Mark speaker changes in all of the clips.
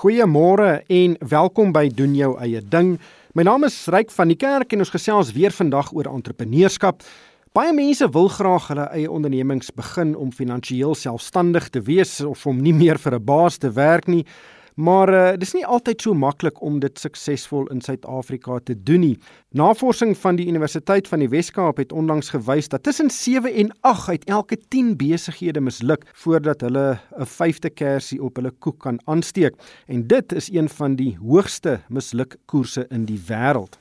Speaker 1: Goeiemôre en welkom by doen jou eie ding. My naam is Ryk van die Kerk en ons gesels weer vandag oor entrepreneurskap. Baie mense wil graag hulle eie ondernemings begin om finansiëel selfstandig te wees of om nie meer vir 'n baas te werk nie. Maar uh, dis nie altyd so maklik om dit suksesvol in Suid-Afrika te doen nie. Navorsing van die Universiteit van die Wes-Kaap het onlangs gewys dat tussen 7 en 8 uit elke 10 besighede misluk voordat hulle 'n vyfde kersie op hulle koek kan aansteek. En dit is een van die hoogste mislukkoerse in die wêreld.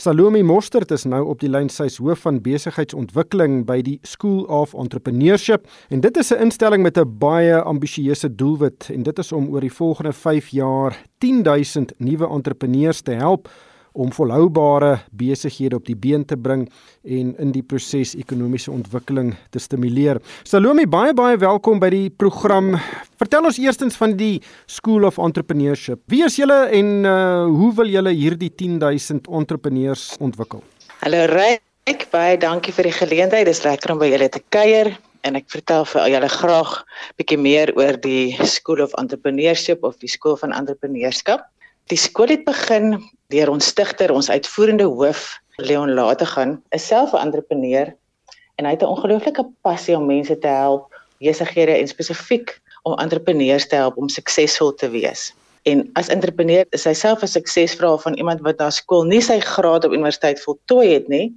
Speaker 1: Salome Mostert is nou op die lyn. Sy's hoof van besigheidsontwikkeling by die School of Entrepreneurship. En dit is 'n instelling met 'n baie ambisieuse doelwit. En dit is om oor die volgende 5 jaar 10000 nuwe entrepreneurs te help om volhoubare besighede op die been te bring en in die proses ekonomiese ontwikkeling te stimuleer. Salome, baie baie welkom by die program. Vertel ons eerstens van die School of Entrepreneurship. Wie is julle en uh, hoe wil julle hierdie 10000 entrepreneurs ontwikkel?
Speaker 2: Hallo Ryk, baie dankie vir die geleentheid. Dit is lekker om by julle te kuier en ek vertel vir julle graag bietjie meer oor die School of Entrepreneurship of die Skool van Entrepreneurskap. Die skool het begin deur ons stigter, ons uitvoerende hoof Leon Lategan, 'n self 'n entrepreneur en hy het 'n ongelooflike passie om mense te help, besighede en spesifiek om entrepreneurs te help om suksesvol te wees. En as entrepreneur is hy self 'n suksesverhaal van iemand wat na skool nie sy graad op universiteit voltooi het nie,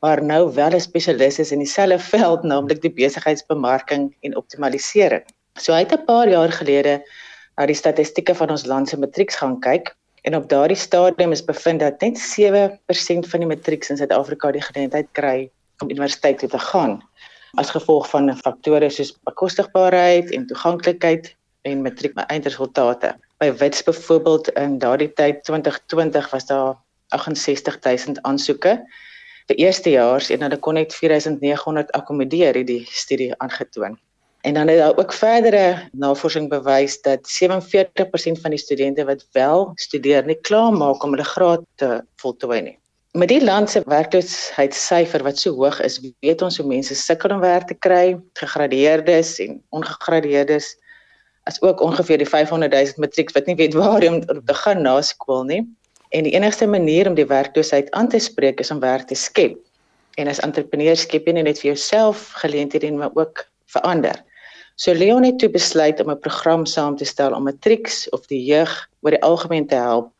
Speaker 2: maar nou wel 'n spesialis is in dieselfde veld, naamlik die besigheidsbemarking en optimalisering. So hy het 'n paar jaar gelede na die statistieke van ons land se matrieks gaan kyk En op daardie stadium is bevind dat net 7% van die matrieks in Suid-Afrika die geleentheid kry om universiteit toe te gaan as gevolg van faktore soos bekostigbaarheid en toeganklikheid en matriek eindresultate. By Wits byvoorbeeld in daardie tyd 2020 was daar 68000 aansoeke vir eerstejaars en hulle kon net 4900 akkommodeer, het die studie aangetoon. En dan het daar ook verdere navorsing bewys dat 47% van die studente wat wel studeer nie klaar maak om hulle graad te voltooi nie. Met die land se werkloosheidssyfer wat so hoog is, weet ons hoe mense sukkel om werk te kry, gegradueerdes en ongegradueerdes, as ook ongeveer die 500 000 matrieks wat nie weet waar om te gaan na skool nie. En die enigste manier om die werkloosheid aan te spreek is om werk te skep. En as entrepreneur skep jy net vir jouself geleenthede en maar ook vir ander. So Leon het toe besluit om 'n program saam te stel om matrieks of die jeug oor die algemeen te help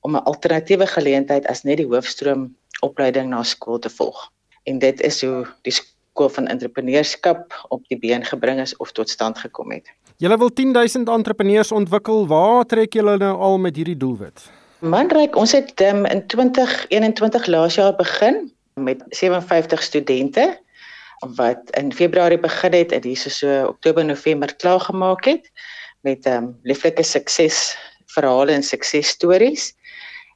Speaker 2: om 'n alternatiewe geleentheid as net die hoofstroom opleiding na skool te volg. En dit is hoe die skool van entrepreneurskap op die been gebring is of tot stand gekom het.
Speaker 1: Julle wil 10000 entrepreneurs ontwikkel. Waar trek julle nou al met hierdie doelwit?
Speaker 2: Manryk, ons het um, in 2021 laas jaar begin met 57 studente wat in Februarie begin het en hierso so Oktober November klaar gemaak het met ehm um, lieflike sukses verhale en suksesstories.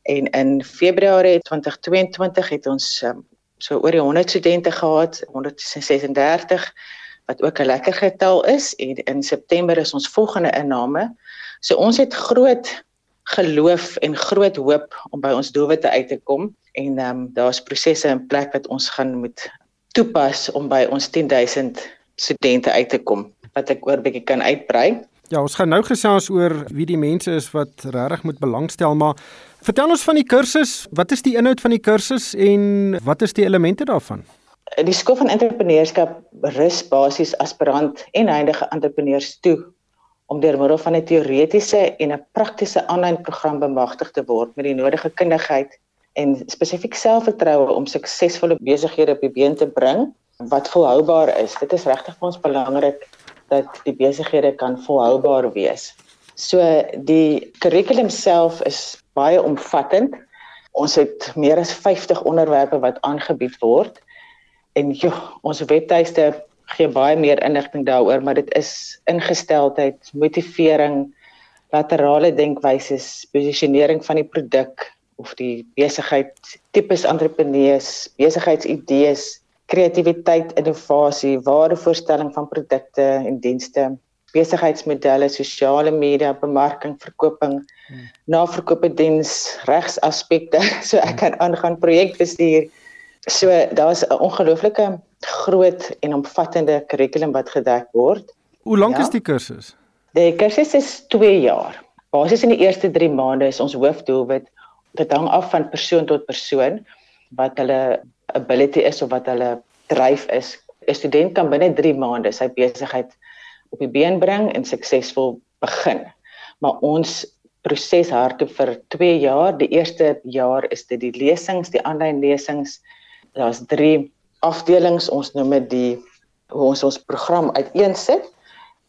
Speaker 2: En in Februarie 2022 het ons um, so oor die 100 studente gehad, 136 wat ook 'n lekker getal is en in September is ons volgende inname. So ons het groot geloof en groot hoop om by ons doelwitte uit te kom en ehm um, daar's prosesse in plek wat ons gaan moet toepas om by ons 10000 studente uit te kom wat ek oor bietjie kan uitbrei.
Speaker 1: Ja, ons gaan nou gesels oor wie die mense is wat regtig moet belangstel, maar vertel ons van die kursus. Wat is die inhoud van die kursus en wat is die elemente daarvan?
Speaker 2: Die skool van entrepreneurskap rus basies aspirant en huidige entrepreneurs toe om deur middel van 'n teoretiese en 'n praktiese aanlyn program bemagtig te word met die nodige kundigheid en spesifiek selfvertroue om suksesvolle besighede op die been te bring wat volhoubaar is. Dit is regtig vir ons belangrik dat die besighede kan volhoubaar wees. So die kurrikulum self is baie omvattend. Ons het meer as 50 onderwerpe wat aangebied word. En joh, ons webtuiste gee baie meer inligting daaroor, maar dit is ingesteldheid, motivering, laterale denkwyses, posisionering van die produk, of die besigheid tipes entrepreneurs, besigheidsidees, kreatiwiteit, innovasie, waardevoorstelling van produkte en dienste, besigheidsmodelle, sosiale media, bemarking, verkoping, hmm. naverkoop en diens, regsaspekte, so ek kan aangaan projekbestuur. So daar's 'n ongelooflike groot en omvattende kurrikulum wat gedek word.
Speaker 1: Hoe lank ja? is die kursus?
Speaker 2: Die kursus is 2 jaar. Basies in die eerste 3 maande is ons hoofdoelwit dit hang af van persoon tot persoon wat hulle ability is of wat hulle dryf is. 'n Student kan binne 3 maande sy besigheid op die been bring en suksesvol begin. Maar ons proses hardloop vir 2 jaar. Die eerste jaar is dit die lesings, die aanlyn lesings. Daar's 3 afdelings. Ons noem dit die hoe ons ons program uiteensit.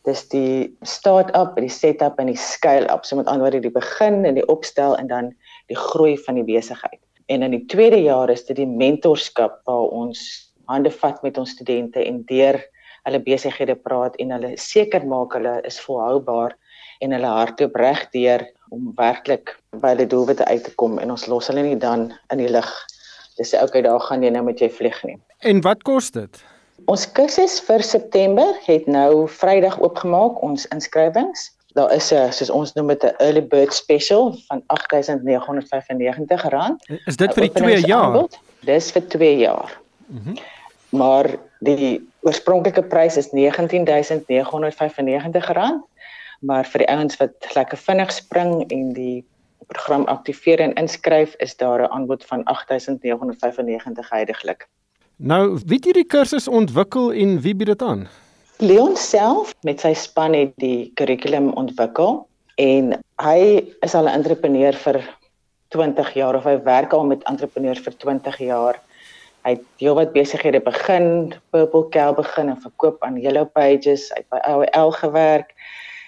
Speaker 2: Dis die start-up, die set-up en die scale-up. So met ander woorde die begin en die opstel en dan die groei van die besigheid. En in die tweede jaar is dit die mentorskap waar ons hande vat met ons studente en deur hulle besighede praat en hulle seker maak hulle is volhoubaar en hulle hardloop reg deur om werklik by hulle doelwitte uit te kom en ons los hulle nie dan in die lug. Dis sê okay, daar gaan jy nou met jy vlieg nie.
Speaker 1: En wat kos dit?
Speaker 2: Ons kursus vir September het nou Vrydag oopgemaak ons inskrywings. Daar is 'n soos ons noem dit 'n early bird special van R8995.
Speaker 1: Is dit vir die 2 jaar? Aanbod.
Speaker 2: Dis vir 2 jaar. Mhm. Mm maar die oorspronklike prys is R19995, maar vir die ouens wat lekker vinnig spring en die program aktiveer en inskryf, is daar 'n aanbod van R8995 heidaglik.
Speaker 1: Nou, wie het hierdie kursus ontwikkel en wie bied dit aan?
Speaker 2: Leon self met sy span het die kurrikulum ontwikkel en hy is al 'n entrepreneur vir 20 jaar of hy werk al met entrepreneurs vir 20 jaar. Hy het heelwat besighede begin, Purple Cow begin en verkoop aan Yellow Pages, hy het by AOL gewerk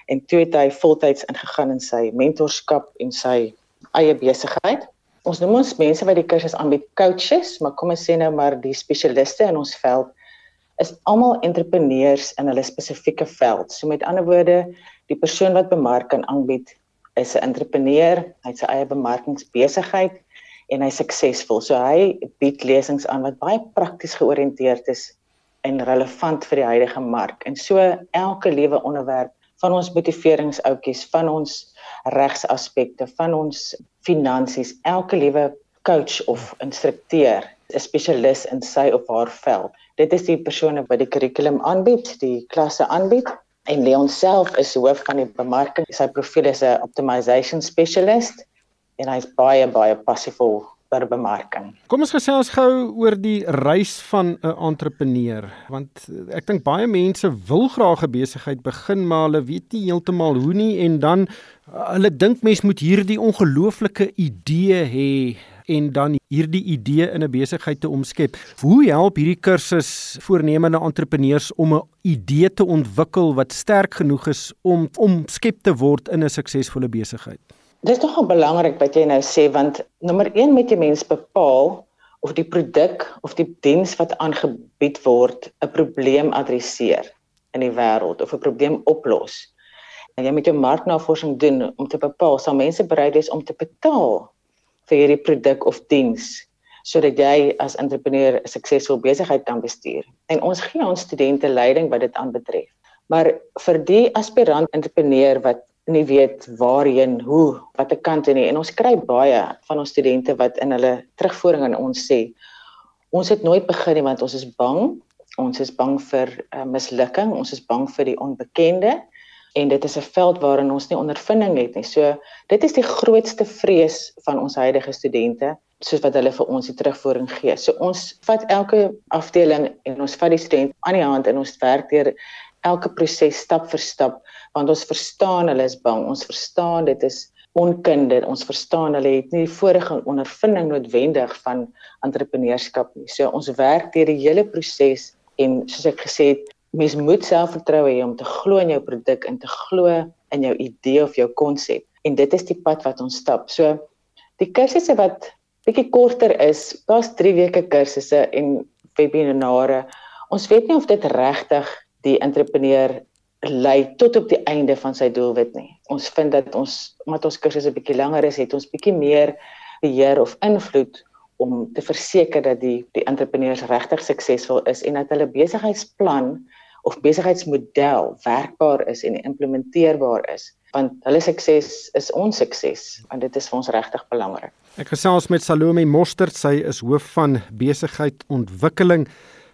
Speaker 2: en toe het hy voltyds ingegaan in sy mentorskap en sy eie besigheid. Ons noem ons mense wat die kursus aanbied coaches, maar kom ons sê nou maar die spesialiste in ons veld is almal entrepreneurs in hulle spesifieke veld. So met ander woorde, die persoon wat bemarking aanbied is 'n entrepreneur, hy het sy eie bemarkingsbesigheid en hy's suksesvol. So hy bied lesings aan wat baie prakties georiënteerd is en relevant vir die huidige mark. En so elke liewe onderwerp van ons motiveringsoutjies, van ons regsaspekte, van ons finansies, elke liewe coach of instrukteur 'n spesialis in sy of haar veld. Dit is die persone wat die kurrikulum aanbied, die klasse aanbied. En Leon self is hoof van die bemarking. Sy profiel is 'n optimization specialist en hy's baie baie passievol vir bemarking.
Speaker 1: Kom ons gesels gou oor die reis van 'n entrepreneur want ek dink baie mense wil graag 'n besigheid begin maar hulle weet nie heeltemal hoe nie en dan hulle dink mens moet hierdie ongelooflike idee hê en dan hierdie idee in 'n besigheid te omskep. Hoe help hierdie kursus voornemende entrepreneurs om 'n idee te ontwikkel wat sterk genoeg is om omskep te word in 'n suksesvolle besigheid?
Speaker 2: Dit is nogal belangrik wat jy nou sê want nommer 1 moet jy mens bepaal of die produk of die diens wat aangebied word 'n probleem adresseer in die wêreld of 'n probleem oplos. En jy moet jou marknavorsing doen om te bepaal sal mense bereid wees om te betaal vir hierdie produk of diens sodat jy as entrepreneur 'n suksesvolle besigheid kan bestuur. En ons gee ons studente leiding wat dit aanbetref. Maar vir die aspirant entrepreneur wat nie weet waarheen, hoe, watter kant nie en ons kry baie van ons studente wat in hulle terugvoering aan ons sê ons het nooit begin nie want ons is bang. Ons is bang vir uh, mislukking, ons is bang vir die onbekende en dit is 'n veld waarin ons nie ondervinding het nie. So dit is die grootste vrees van ons huidige studente soos wat hulle vir ons die terugvoering gee. So ons vat elke afdeling en ons vat die student aan die hand en ons werk deur elke proses stap vir stap want ons verstaan hulle is bang. Ons verstaan dit is onkunde. Ons verstaan hulle het nie vorige ondervinding noodwendig van entrepreneurskap nie. So ons werk deur die hele proses en soos ek gesê het mens moet selfvertroue hê om te glo in jou produk en te glo in jou idee of jou konsep. En dit is die pad wat ons stap. So die kursusse wat bietjie korter is, daar's 3 weke kursusse en webinare. Ons weet nie of dit regtig die entrepreneur lei tot op die einde van sy doelwit nie. Ons vind dat ons omdat ons kursusse bietjie langer is, het ons bietjie meer beheer of invloed om te verseker dat die die entrepreneurs regtig suksesvol is en dat hulle besigheidsplan of besigheidsmodel werkbaar is en implementeerbaar is want hulle sukses is ons sukses en dit is vir ons regtig belangrik.
Speaker 1: Ek gesels met Salome Mostert, sy is hoof van besigheid ontwikkeling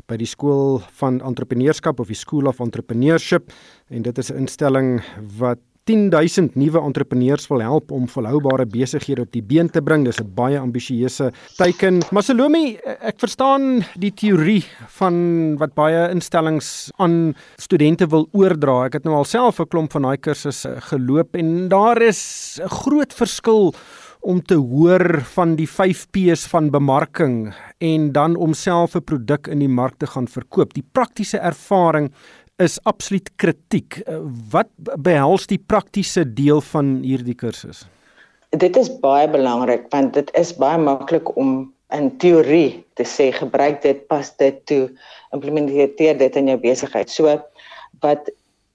Speaker 1: by die skool van entrepreneurskap of die School of Entrepreneurship en dit is 'n instelling wat 10000 nuwe entrepreneurs wil help om volhoubare besighede op die been te bring. Dis 'n baie ambisieuse teiken. Masalomi, ek verstaan die teorie van wat baie instellings aan studente wil oordra. Ek het nou alself 'n klomp van daai kursusse geloop en daar is 'n groot verskil om te hoor van die 5 P's van bemarking en dan om self 'n produk in die mark te gaan verkoop. Die praktiese ervaring is absoluut kritiek. Wat behels die praktiese deel van hierdie kursus?
Speaker 2: Dit is baie belangrik want dit is baie maklik om in teorie te sê gebruik dit pas dit toe implementeer dit in jou besigheid. So wat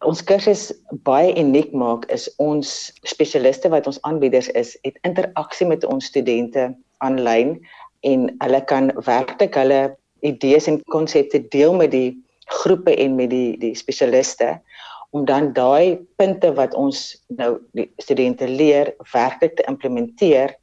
Speaker 2: ons kursus baie uniek maak is ons spesialiste wat ons aanbieders is, het interaksie met ons studente aanlyn en hulle kan werklik hulle idees en konsepte deel met die groepe en met die die spesialiste om dan daai punte wat ons nou die studente leer werklik te implementeer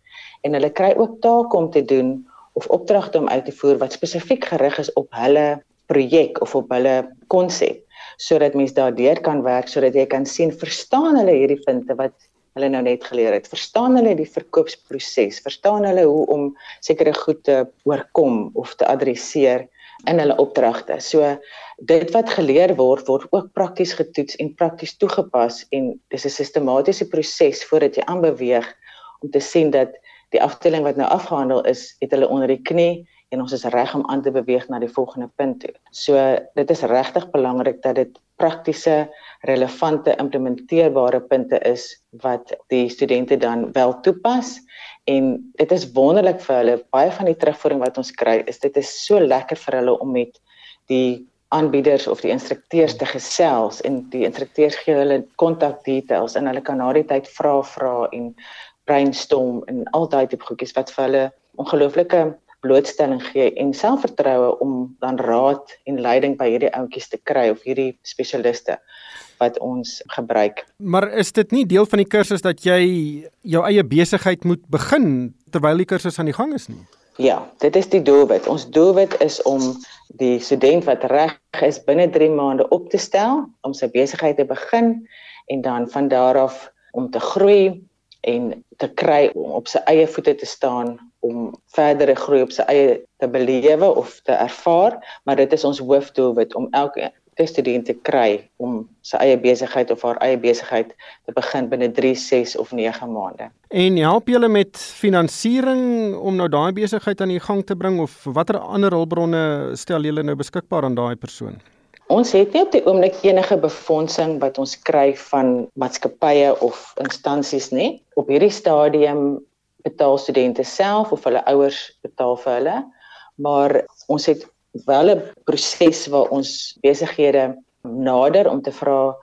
Speaker 2: en hulle kry ook take om te doen of opdragte om uit te voer wat spesifiek gerig is op hulle projek of op hulle konsep sodat mens daardeur kan werk sodat jy kan sien verstaan hulle hierdie punte wat hulle nou net geleer het? Verstaan hulle die verkoopsproses? Verstaan hulle hoe om sekere goed te oorkom of te adresseer in hulle opdragte so dit wat geleer word word ook prakties getoets en prakties toegepas en dis 'n sistematiese proses voordat jy aanbeweeg om te sien dat die afdeling wat nou afgehandel is het hulle onder die knie en ons is reg om aan te beweeg na die volgende punt toe. So dit is regtig belangrik dat dit praktiese, relevante, implementeerbare punte is wat die studente dan wel toepas en dit is wonderlik vir hulle. Baie van die terugvoering wat ons kry, is dit is so lekker vir hulle om met die aanbieders of die instrukteurs te gesels en die instrukteurs gee hulle kontak details en hulle kan na die tyd vra vra en brainstorm en al daai tipe goedjies wat vir hulle ongelooflike blootstelling gee en selfvertroue om dan raad en leiding by hierdie ouetjies te kry of hierdie spesialiste wat ons gebruik.
Speaker 1: Maar is dit nie deel van die kursus dat jy jou eie besigheid moet begin terwyl die kursus aan die gang is nie?
Speaker 2: Ja, dit is die doelwit. Ons doelwit is om die student wat reg is binne 3 maande op te stel om sy besigheid te begin en dan van daar af om te groei en te kry om op sy eie voete te staan om verdere groei op sy eie te belewe of te ervaar, maar dit is ons hoofdoelwit om elke student te kry om sy eie besigheid of haar eie besigheid te begin binne 3, 6 of 9 maande.
Speaker 1: En help julle met finansiering om nou daai besigheid aan die gang te bring of watter ander hulpbronne stel julle nou beskikbaar aan daai persoon?
Speaker 2: Ons het nie op die oomblik enige befondsing wat ons kry van maatskappye of instansies nie. Op hierdie stadium betaal studente self of hulle ouers betaal vir hulle. Maar ons het wel 'n proses waar ons besighede nader om te vra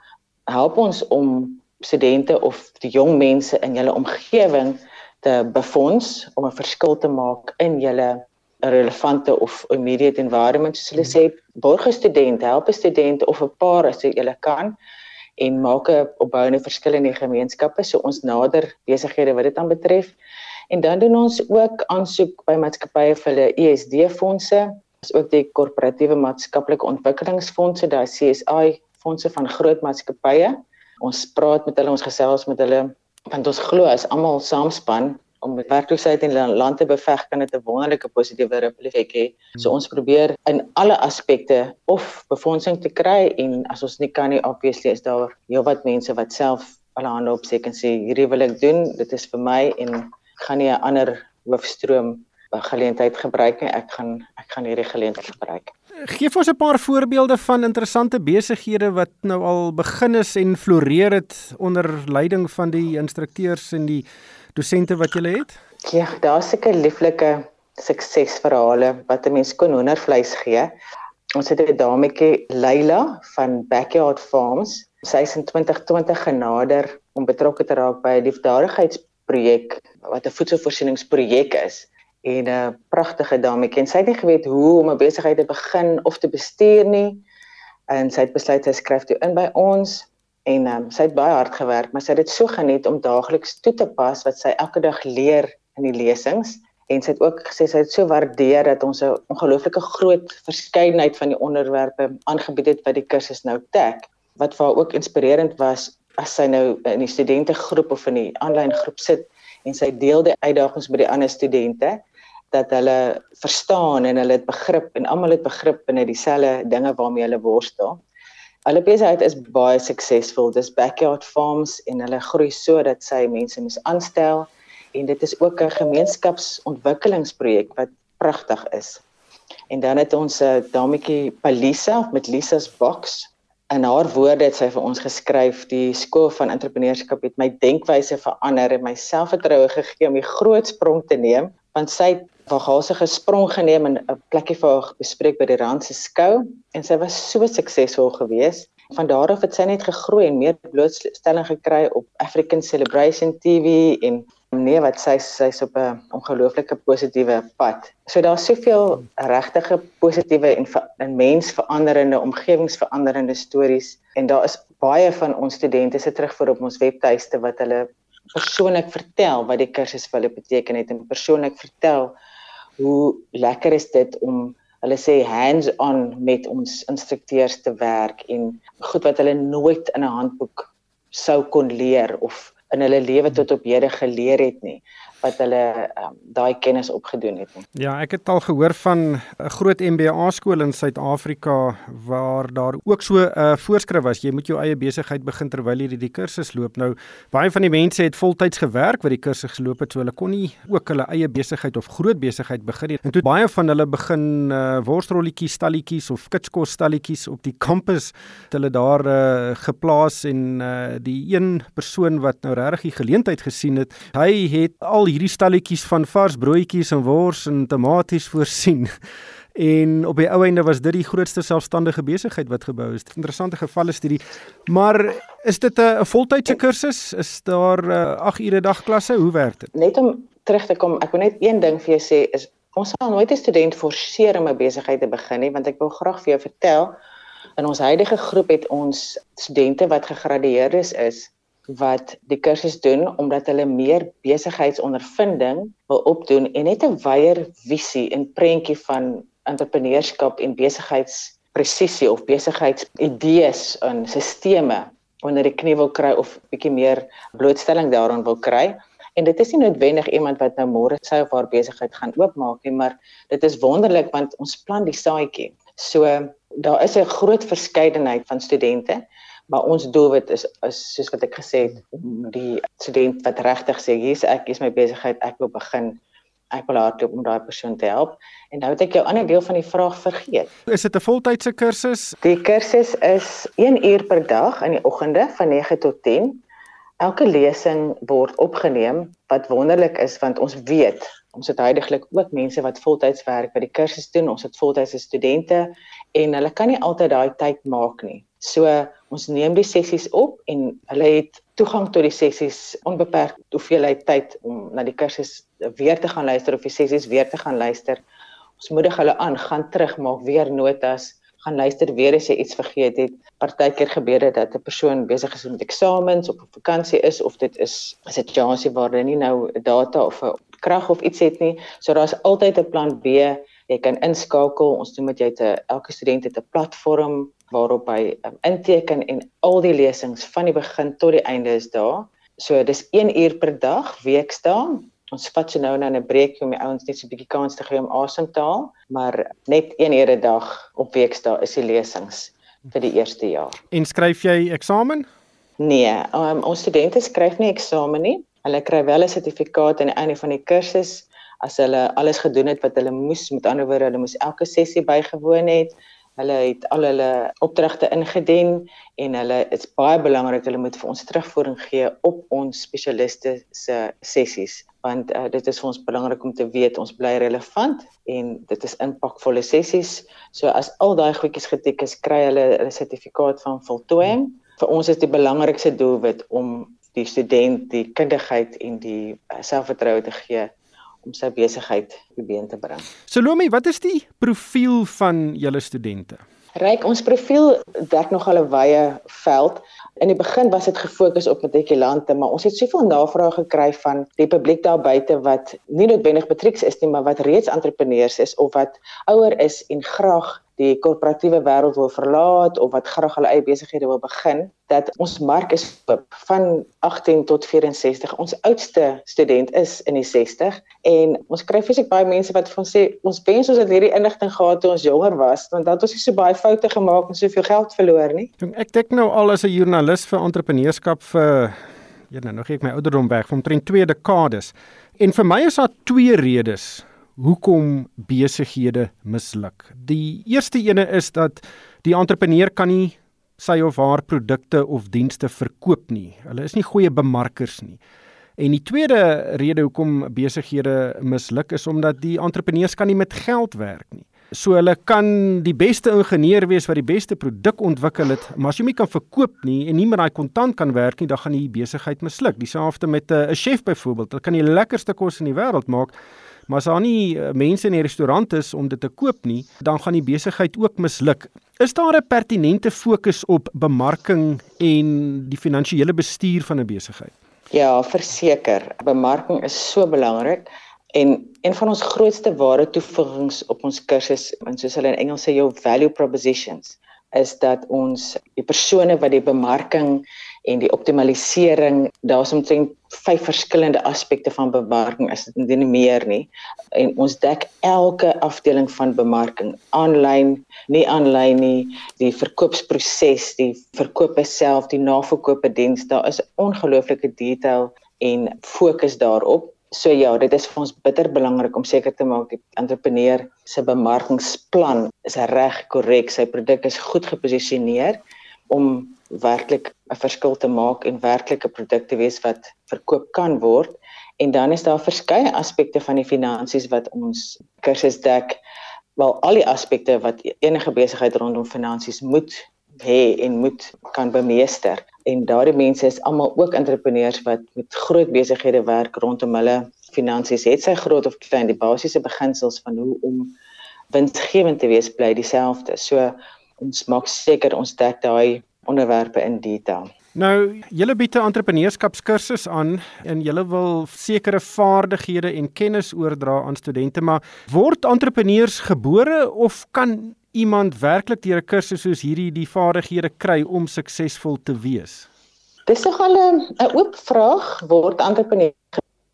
Speaker 2: help ons om studente of die jong mense in julle omgewing te befonds om 'n verskil te maak in julle relevante of immediate environment? Soos hulle sê borge studente help 'n student of 'n paar as jy kan en maak 'n opbouende verskil in die gemeenskappe. So ons nader besighede wat dit aan betref. En dan doen ons ook aansoek by maatskappye vir hulle ESD fondse, as ook die korporatiewe maatskaplike ontwikkelingsfondse, daai CSI fondse van groot maatskappye. Ons praat met hulle, ons gesels met hulle want ons glo as almal saamspan om met werkloosheid in land te beveg kan dit 'n wonderlike positiewe effek hê. So ons probeer in alle aspekte of befondsing te kry en as ons nie kan nie obviously is daar heelwat mense wat self hulle hande opsteek en sê hierdie wil ek doen, dit is vir my en gaan nie 'n ander hoofstroom geleentheid gebruik nie. Ek gaan gaan hierdie geleentheid gebruik.
Speaker 1: Geef ons 'n paar voorbeelde van interessante besighede wat nou al begin is en floreer het onder leiding van die instrukteurs en die dosente wat jy het.
Speaker 2: Ja, daar's seker lieflike suksesverhale wat 'n mens kon hoendervleis gee. Ons het 'n dametjie Leila van Backyard Farms. Sy is in 2020 genader om betrokke te raak by 'n liefdadigheids projek wat 'n voedselvoorsieningsprojek is en 'n pragtige dametjie en sy het nie geweet hoe om 'n besigheid te begin of te bestuur nie. En sy het besluit sy skryf toe in by ons en um, sy het baie hard gewerk maar sy het dit so geniet om daagliks toe te pas wat sy elke dag leer in die lesings. En sy het ook gesê sy het so waardeer dat ons 'n ongelooflike groot verskeidenheid van die onderwerpe aangebied het wat die kursus nou dek wat vir haar ook inspirerend was as sy nou in die studente groep of in die aanlyn groep sit en sy deel die uitdagings met die ander studente dat hulle verstaan en hulle het begrip en almal het begrip binne dieselfde dinge waarmee hulle worstel. Hulle besigheid is baie suksesvol. Dis backyard farms en hulle groei sodat sy mense moet aanstel en dit is ook 'n gemeenskapsontwikkelingsprojek wat pragtig is. En dan het ons 'n uh, dametjie Palisa met Lisa's Box. In haar woorde het sy vir ons geskryf: "Die skool van entrepreneurskap het my denkwyse verander en my selfvertroue gegee om die groot sprong te neem, want sy het wagase gesprong geneem en 'n plekkie vir haar bespreek by die Rand se skou en sy was so suksesvol geweest. Van daar af het sy net gegroei en meer blootstelling gekry op African Celebration TV en nee wat sy sy's op 'n ongelooflike positiewe pad. So daar's soveel regtige positiewe en 'n mensveranderende omgewingsveranderende stories en daar is baie van ons studente se terugvoer op ons webtuiste wat hulle persoonlik vertel wat die kursus vir hulle beteken het en persoonlik vertel hoe lekker is dit om hulle sê hands-on met ons instrukteurs te werk en goed wat hulle nooit in 'n handboek sou kon leer of in hulle lewe tot op hede geleer het nie wat hulle um, daai kennis opgedoen het.
Speaker 1: Ja, ek het al gehoor van 'n groot MBA skool in Suid-Afrika waar daar ook so 'n uh, voorskrif was jy moet jou eie besigheid begin terwyl jy die kursus loop. Nou baie van die mense het voltyds gewerk wat die kursus geloop het, so hulle kon nie ook hulle eie besigheid of groot besigheid begin nie. En toe baie van hulle begin uh, worstrolletjies, stalletjies of kitskos stalletjies op die kampus het hulle daar uh, geplaas en uh, die een persoon wat nou regtig die geleentheid gesien het, hy het al hierdie stalletjies van vars broodjies en wors en tomaties voorsien. En op die ou einde was dit die grootste selfstandige besigheid wat gebou is. Interessante gevalle studie. Maar is dit 'n voltydse kursus? Is daar 8 ure dagklasse? Hoe werk dit?
Speaker 2: Net om terug te kom, ek wil net een ding vir jou sê is ons sal nooit 'n student forceer om 'n besigheid te begin nie, want ek wil graag vir jou vertel in ons huidige groep het ons studente wat gegradueerdes is wat die kursus doen omdat hulle meer besigheidsondervinding wil opdoen en net 'n wyeer visie en prentjie van entrepreneurskap en besigheidspresisie of besigheidsidees en sisteme onder die knie wil kry of bietjie meer blootstelling daaraan wil kry. En dit is nie noodwendig iemand wat nou môre sy of haar besigheid gaan oopmaak nie, maar dit is wonderlik want ons plant die saadjie. So daar is 'n groot verskeidenheid van studente maar ons doelwit is is soos wat ek gesê het om die student wat regtig sê hier's ek is my besigheid ek wil begin. Ek wil hardloop om daai persoon te help. En nou het ek jou ander deel van die vraag vergeet.
Speaker 1: Is dit 'n voltydse kursus?
Speaker 2: Die kursus is 1 uur per dag in die oggende van 9 tot 10 elke lesing word opgeneem wat wonderlik is want ons weet ons het heidaglik ook mense wat voltyds werk by die kursus doen. Ons het voltydse studente en hulle kan nie altyd daai tyd maak nie So ons neem die sessies op en hulle het toegang tot die sessies onbeperk hoeveelheid tyd om na die kursus weer te gaan luister of die sessies weer te gaan luister. Ons moedig hulle aan, gaan terug maak weer notas, gaan luister weer as jy iets vergeet het. Partykeer gebeur dit dat 'n persoon besig is met eksamens of op vakansie is of dit is 'n situasie waar hulle nie nou data of krag of iets het nie. So daar's altyd 'n plan B. Jy kan inskakel. Ons doen met jy te elke student het 'n platform waarop hy um, inteken en al die lesings van die begin tot die einde is daar. So dis 1 uur per dag weekdae. Ons vat so nou nou 'n breekie om die ouens net so 'n bietjie kans te gee om asem te haal, maar net 1 ure 'n dag op weekdae is die lesings vir die eerste jaar.
Speaker 1: En skryf jy eksamen?
Speaker 2: Nee, um, ons studente skryf nie eksamen nie. Hulle kry wel 'n sertifikaat aan die einde van die kursus as hulle alles gedoen het wat hulle moes. Met ander woorde, hulle moes elke sessie bygewoon het. Hulle het al hulle opdragte ingedien en hulle is baie belangrik hulle moet vir ons terugvoering gee op ons spesialiste se sessies want uh, dit is vir ons belangrik om te weet ons bly relevant en dit is impakvolle sessies. So as al daai goedjies getik is, kry hulle 'n sertifikaat van voltooiing. Vir ons is die belangrikste doelwit om die student die kundigheid en die uh, selfvertroue te gee om sy besigheid op been te bring.
Speaker 1: Salome, wat is die profiel van julle studente?
Speaker 2: Ryk, ons profiel dek nog al 'n wye veld. In die begin was dit gefokus op matrikulante, maar ons het soveel navrae gekry van die publiek daar buite wat nie noodwendig matrieks is nie, maar wat reeds entrepreneurs is of wat ouer is en graag die korporatiewe wêreld wil verlaat of wat graag hulle eie besighede wil begin, dat ons mark is oop van 18 tot 64. Ons oudste student is in die 60 en ons kry fisiek baie mense wat van sê ons wens ons het hierdie inligting gehad toe ons jonger was, want dan het ons nie so baie foute gemaak en soveel geld verloor nie.
Speaker 1: Ek dink nou al as 'n joernalis vir entrepreneurskap vir ja, nou nog ek my ouderdom weg van omtrent 2 dekades. En vir my is daar twee redes hoekom besighede misluk. Die eerste ene is dat die entrepreneur kan nie sy of haar produkte of dienste verkoop nie. Hulle is nie goeie bemarkers nie. En die tweede rede hoekom besighede misluk is omdat die entrepreneurs kan nie met geld werk nie. So hulle kan die beste ingenieur wees wat die beste produk ontwikkel het, maar as jy nie kan verkoop nie en nie met daai kontant kan werk nie, dan gaan die besigheid misluk. Dieselfde met 'n chef byvoorbeeld. Hulle kan die lekkerste kos in die wêreld maak, Maar as daar nie eh, mense in die restaurant is om dit te koop nie, dan gaan die besigheid ook misluk. Is daar 'n pertinente fokus op bemarking en die finansiële bestuur van 'n besigheid?
Speaker 2: Ja, verseker. Bemarking is so belangrik en een van ons grootste ware toevoegings op ons kursus, en soos hulle in Engels sê, jou value propositions, is dat ons die persone wat die bemarking en die optimalisering daar's omtrent vyf verskillende aspekte van bemarking as dit nie meer nie. En ons dek elke afdeling van bemarking aanlyn nie aanlyn nie. Die verkoopsproses die verkope self die naverkope diens daar is ongelooflike detail en fokus daarop. So ja dit is vir ons bitter belangrik om seker te maak die entrepreneur se bemarkingsplan is reg korrek sy produk is goed geposisioneer om werklik 'n verskil te maak en werklike produkte wees wat verkoop kan word. En dan is daar verskeie aspekte van die finansies wat ons kursus dek. Wel al die aspekte wat enige besigheid rondom finansies moet hê en moet kan bemeester. En daardie mense is almal ook entrepreneurs wat met groot besighede werk rondom hulle finansies. Het sy groot of klein die basiese beginsels van hoe om winsgewend te wees bly dieselfde. So ons maak seker ons dek daai onderwerpe in detail.
Speaker 1: Nou, julle bied 'n entrepreneurskapskursus aan en julle wil sekere vaardighede en kennis oordra aan studente, maar word entrepreneurs gebore of kan iemand werklik deur 'n kursus soos hierdie die vaardighede kry om suksesvol te wees?
Speaker 2: Dis nogal 'n oop vraag, word entrepreneurs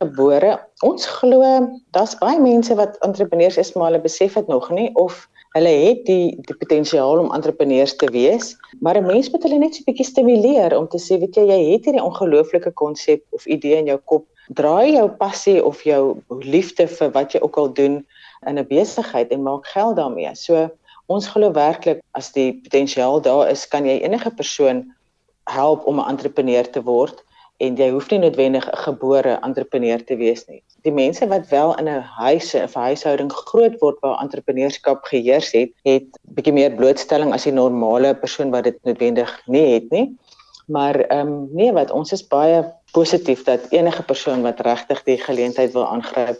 Speaker 2: gebore? Ons glo daar's baie mense wat entrepreneurs is, maar hulle besef dit nog nie of hulle het die die potensiaal om entrepreneurs te wees, maar 'n mens moet hulle net so 'n bietjie stimuleer om te sê, weet jy, jy het hierdie ongelooflike konsep of idee in jou kop. Draai jou passie of jou liefde vir wat jy ook al doen in 'n besigheid en maak geld daarmee. So ons glo werklik as die potensiaal daar is, kan jy enige persoon help om 'n entrepreneur te word en jy hoef nie noodwendig 'n gebore entrepreneur te wees nie. Die mense wat wel in 'n huis of huishouding groot word waar entrepreneurskap geheers het, het bietjie meer blootstelling as die normale persoon wat dit noodwendig nie het nie. Maar ehm um, nee, wat ons is baie positief dat enige persoon wat regtig die geleentheid wil aangryp,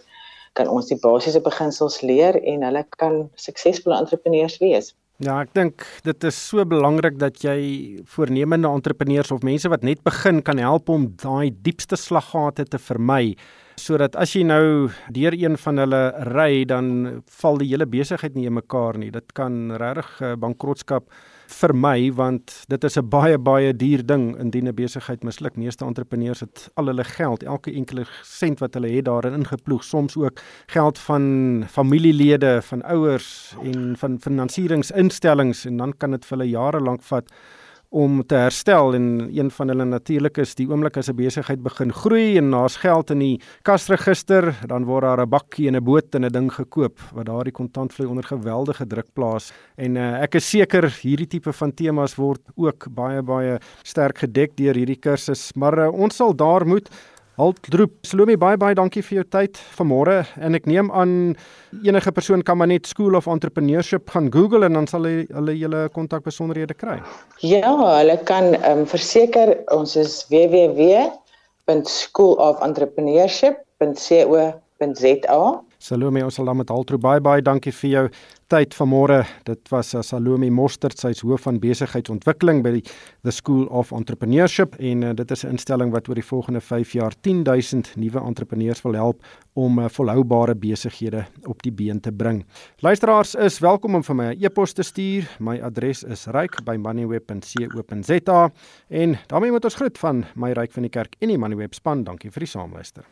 Speaker 2: kan ons die basiese beginsels leer en hulle kan suksesvolle entrepreneurs wees.
Speaker 1: Ja, ek dink dit is so belangrik dat jy voornemende entrepreneurs of mense wat net begin kan help om daai diepste slaggate te vermy sodat as jy nou deur een van hulle ry dan val die hele besigheid nie in mekaar nie. Dit kan regtig uh, bankrotskap vermy want dit is 'n baie baie duur ding indien 'n besigheid misluk. Meeste entrepreneurs het al hulle geld, elke enkele sent wat hulle het daarin ingeploeg, soms ook geld van familielede, van ouers en van finansieringsinstellings en dan kan dit vir hulle jare lank vat om te herstel en een van hulle natuurlik is die oomblik as 'n besigheid begin groei en daar's geld in die kasregister, dan word daar 'n bakkie en 'n boot en 'n ding gekoop wat daardie kontantvloei onder geweldige druk plaas. En uh, ek is seker hierdie tipe van temas word ook baie baie sterk gedek deur hierdie kursus, maar uh, ons sal daar moet Haltroep, Salome baie baie dankie vir jou tyd vanmôre. En ek neem aan enige persoon kan maar net School of Entrepreneurship gaan Google en dan sal hy hulle julle kontak besonderhede kry.
Speaker 2: Ja, hulle kan ehm um, verseker ons is www.schoolofentrepreneurship.co.za
Speaker 1: Salome, ons sal dan met Altro baie baie dankie vir jou tyd vanmôre. Dit was uh, Salome Mostert, sy is hoof van besigheidsontwikkeling by die The School of Entrepreneurship en uh, dit is 'n instelling wat oor die volgende 5 jaar 10000 nuwe entrepreneurs wil help om uh, volhoubare besighede op die been te bring. Luisteraars is welkom om vir my 'n e-pos te stuur. My adres is ryk@moneyweb.co.za en daarmee moet ons groet van my ryk van die kerk en die Moneyweb span. Dankie vir die saamluister.